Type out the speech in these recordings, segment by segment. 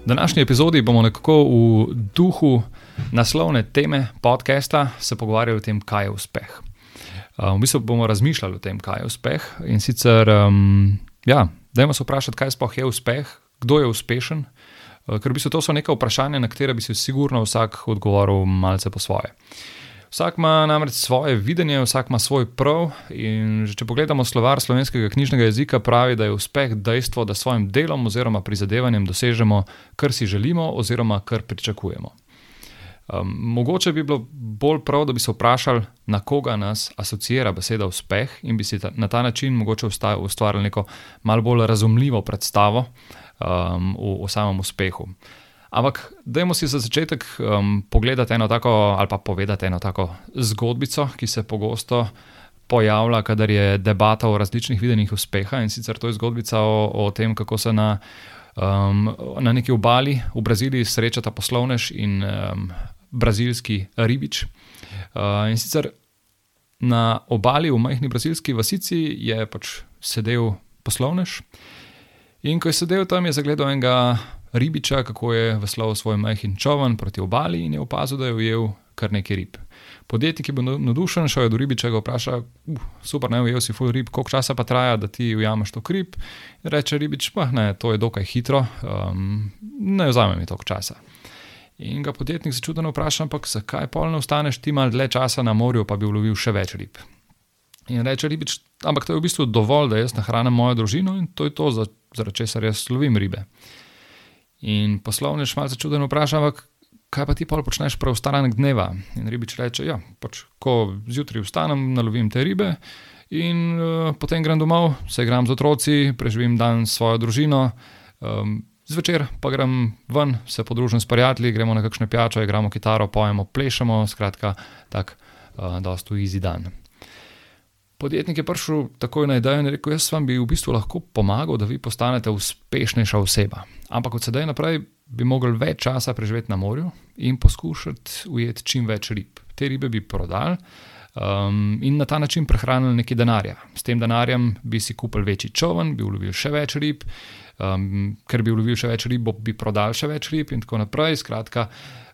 V današnji epizodi bomo nekako v duhu naslovne teme podcasta se pogovarjali o tem, kaj je uspeh. Uh, v bistvu bomo razmišljali o tem, kaj je uspeh. In sicer, um, ja, dajmo se vprašati, kaj sploh je uspeh, kdo je uspešen. Uh, ker v bistvu to so neka vprašanja, na katera bi si sigurno vsak odgovoril malce po svoje. Vsak ima namreč svoje videnje, vsak ima svoj prav. In če pogledamo slovar slovenskega knjižnega jezika, pravi, da je uspeh dejstvo, da s svojim delom oziroma prizadevanjem dosežemo, kar si želimo oziroma kar pričakujemo. Um, mogoče bi bilo bolj prav, da bi se vprašali, na koga nas asocira beseda uspeh in bi si ta, na ta način mogoče ustvarili neko malo bolj razumljivo predstavo um, o, o samem uspehu. Ampak, dajmo si za začetek um, pogledati eno tako, ali pa povedati eno tako zgodbico, ki se pogosto pojavlja, kadar je debata o različnih videnjih uspeha. In sicer to je zgodbica o, o tem, kako se na, um, na neki obali v Braziliji srečata poslovnež in um, brazilski ribič. Uh, in sicer na obali v majhni brazilski vasici je pač sedel poslovnež. In ko je sedel tam, je zagledal enega ribiča, kako je veslal svoj majhen čovn proti obali in je opazil, da je ujel kar nekaj rib. Podjetnik je bil navdušen, šel je do ribiča in ga vprašal: uh, Super, ne ujel si full rib, koliko časa pa traja, da ti ujameš to rib. Reče ribič: Pa ne, to je dokaj hitro, um, ne vzame mi toliko časa. In ga podjetnik začudeno vpraša: Ampak zakaj pol ne ostaneš ti malo dlje časa na morju, pa bi ulovil še več rib? In reče ribič: Ampak to je v bistvu dovolj, da jaz nahranim mojo družino in to je to, zaradi česar jaz lovim ribe. In poslovnež malo začudeno vpraša, ampak kaj pa ti pol počneš preostanek dneva? In ribič reče, ja, pač ko zjutraj vstanem, nalovim te ribe in uh, potem grem domov, se igram z otroci, preživim dan s svojo družino, um, zvečer pa grem ven, se podružim s prijatelji, gremo na kakšne pijače, igramo kitaro, pojemo, plešemo, skratka, tak, uh, dosta easy dan. Podjetnik je prišel takoj na idejo in rekel: Jaz vam bi v bistvu lahko pomagal, da vi postanete uspešnejša oseba. Ampak od sedaj naprej bi mogli več časa preživeti na morju in poskušati ujeti čim več rib. Te ribe bi prodali um, in na ta način prehranili nekaj denarja. S tem denarjem bi si kupili večji čovn, bi ulovili še več rib, um, ker bi ulovili še več rib, bi prodali še več rib in tako naprej. Skratka,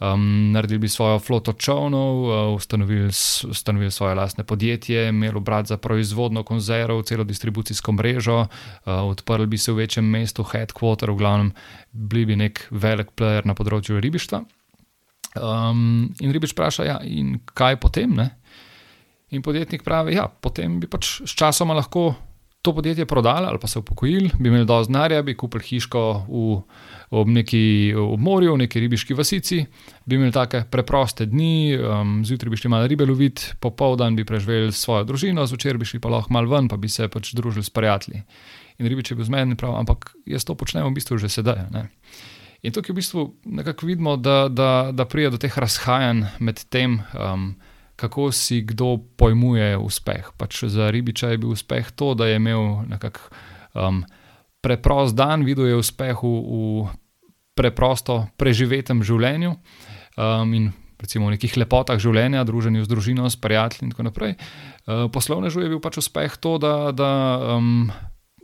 um, naredili bi svojo floto čovnov, uh, ustanovili, ustanovili svoje lastne podjetje, imeli obrat za proizvodno konzerv, celo distribucijsko mrežo, uh, odprli bi se v večjem mestu, headquarter, v glavnem, bili bi nek velik player na področju ribištva. Um, in ribič vpraša, ja, in kaj potem? Ne? In podjetnik pravi, ja, potem bi pač s časoma lahko to podjetje prodali ali pa se upokojili, bi imeli dovolj denarja, bi kupili hiško v, ob neki ob morju, v neki ribiški vasici, bi imeli take preproste dni, um, zjutraj bi šli malo ribe loviti, popoldan bi preživeli svojo družino, zvečer bi šli pa lahko malo ven, pa bi se pač družili s prijatelji. In ribič je bil zmeden prav, ampak jaz to počnem v bistvu že sedaj. Ne? In tukaj v bistvu nekako vidimo, da, da, da pride do teh razhajanj med tem. Um, kako si kdo pojmuje uspeh. Pač za ribiča je bil uspeh to, da je imel nekako um, preprost dan, videl je uspeh v, v preprosto preživetem življenju um, in recimo v nekih lepotah življenja, druženju z družino, s prijatelji in tako naprej. Uh, poslovnežu je bil pač uspeh to, da. da um,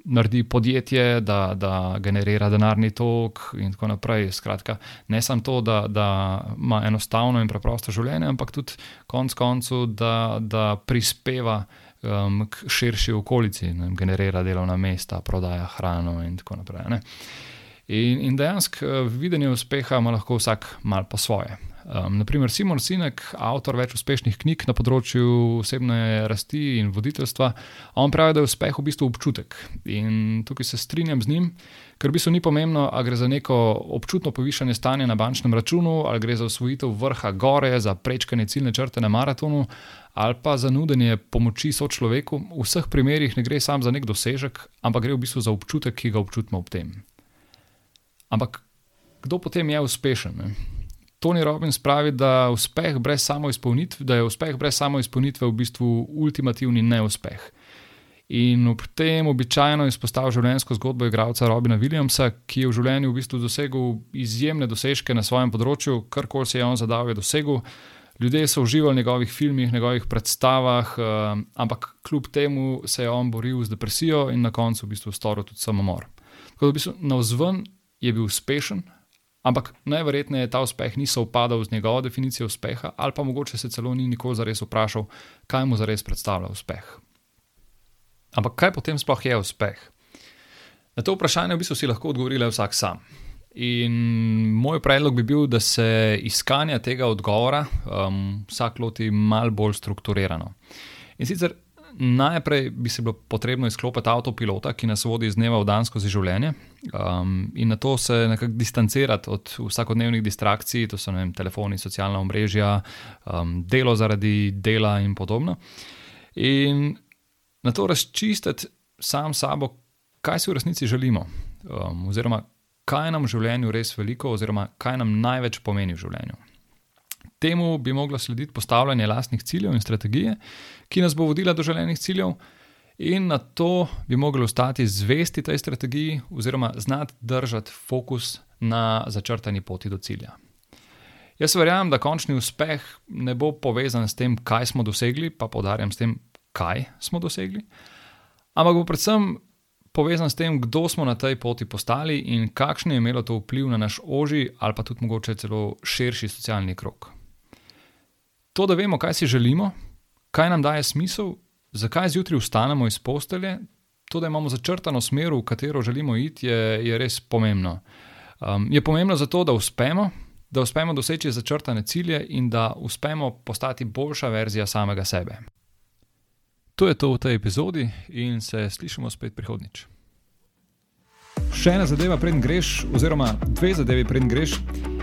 naredi podjetje, da, da generira denarni tok, in tako naprej. Skratka, ne samo to, da, da ima enostavno in preprosto življenje, ampak tudi konec koncev, da, da prispeva um, k širši okolici, ne, generira delovna mesta, prodaja hrano in tako naprej. Ne. In, in dejansko uh, videnje uspeha ima lahko vsak mal po svoje. Um, naprimer, Simon Sinek, avtor več uspešnih knjig na področju osebne rasti in voditeljstva, on pravi, da je uspeh v bistvu občutek. In tukaj se strinjam z njim, ker v bistvu ni pomembno, ali gre za neko občutno povišanje stanja na bančnem računu, ali gre za osvojitev vrha gore, za prečkanje ciljne črte na maratonu, ali pa za nudenje pomoči sočloveku. V vseh primerih ne gre samo za nek dosežek, ampak gre v bistvu za občutek, ki ga občutimo ob tem. Ampak kdo potem je uspešen? Ne? Tony Robbins pravi, da, uspeh brez da je uspeh brez samoizpolnitve v bistvu ultimativni neuspeh. In pri tem običajno izpostavlja življenjsko zgodbo igralca Robina Williamsa, ki je v življenju v bistvu dosegel izjemne dosežke na svojem področju, karkoli se je on zadal, je dosegel. Ljudje so uživali v njegovih filmih, njegovih predstavah, uh, ampak kljub temu se je on boril z depresijo in na koncu v bistvu storil tudi samomor. Tako da v bistvu na vzven je bil uspešen, ampak najverjetneje ta uspeh ni sovpadal z njegovo definicijo uspeha, ali pa mogoče se celo ni nikoli zares vprašal, kaj mu zares predstavlja uspeh. Ampak kaj potem sploh je uspeh? Na to vprašanje v bistvu si lahko odgovorili vsak sam. In moj predlog bi bil, da se iskanja tega odgovora um, vsak loti malo bolj strukturirano. In sicer najprej bi se bilo potrebno izklopiti avtopilota, ki nas vodi iz dneva v dan skozi življenje, um, in na to se nekako distancirati od vsakodnevnih distrakcij, to so vem, telefoni, socialna omrežja, um, delo zaradi dela in podobno. In na to razčistiti sam sabo, kaj si v resnici želimo, um, oziroma kaj nam v življenju res veliko, oziroma kaj nam največ pomeni v življenju. Temu bi moglo slediti postavljanje lastnih ciljev in strategije, ki nas bo vodila do želenih ciljev, in na to bi mogli ostati zvesti tej strategiji, oziroma znati držati fokus na začrtani poti do cilja. Jaz verjamem, da končni uspeh ne bo povezan s tem, kaj smo dosegli, pa podarjam s tem, kaj smo dosegli, ampak bo predvsem povezan s tem, kdo smo na tej poti postali in kakšen je imelo to vpliv na naš oži ali pa tudi mogoče celo širši socialni krok. To, da vemo, kaj si želimo, kaj nam daje smisel, zakaj zjutraj vstanemo iz postelje, to, da imamo začrtano smer, v katero želimo iti, je, je res pomembno. Um, je pomembno zato, da uspemo, da uspemo doseči začrtane cilje in da uspemo postati boljša verzija samega sebe. To je to v tej epizodi in se slišimo spet prihodnič. Še ena zadeva, preden greš, oziroma dve zadevi, preden greš.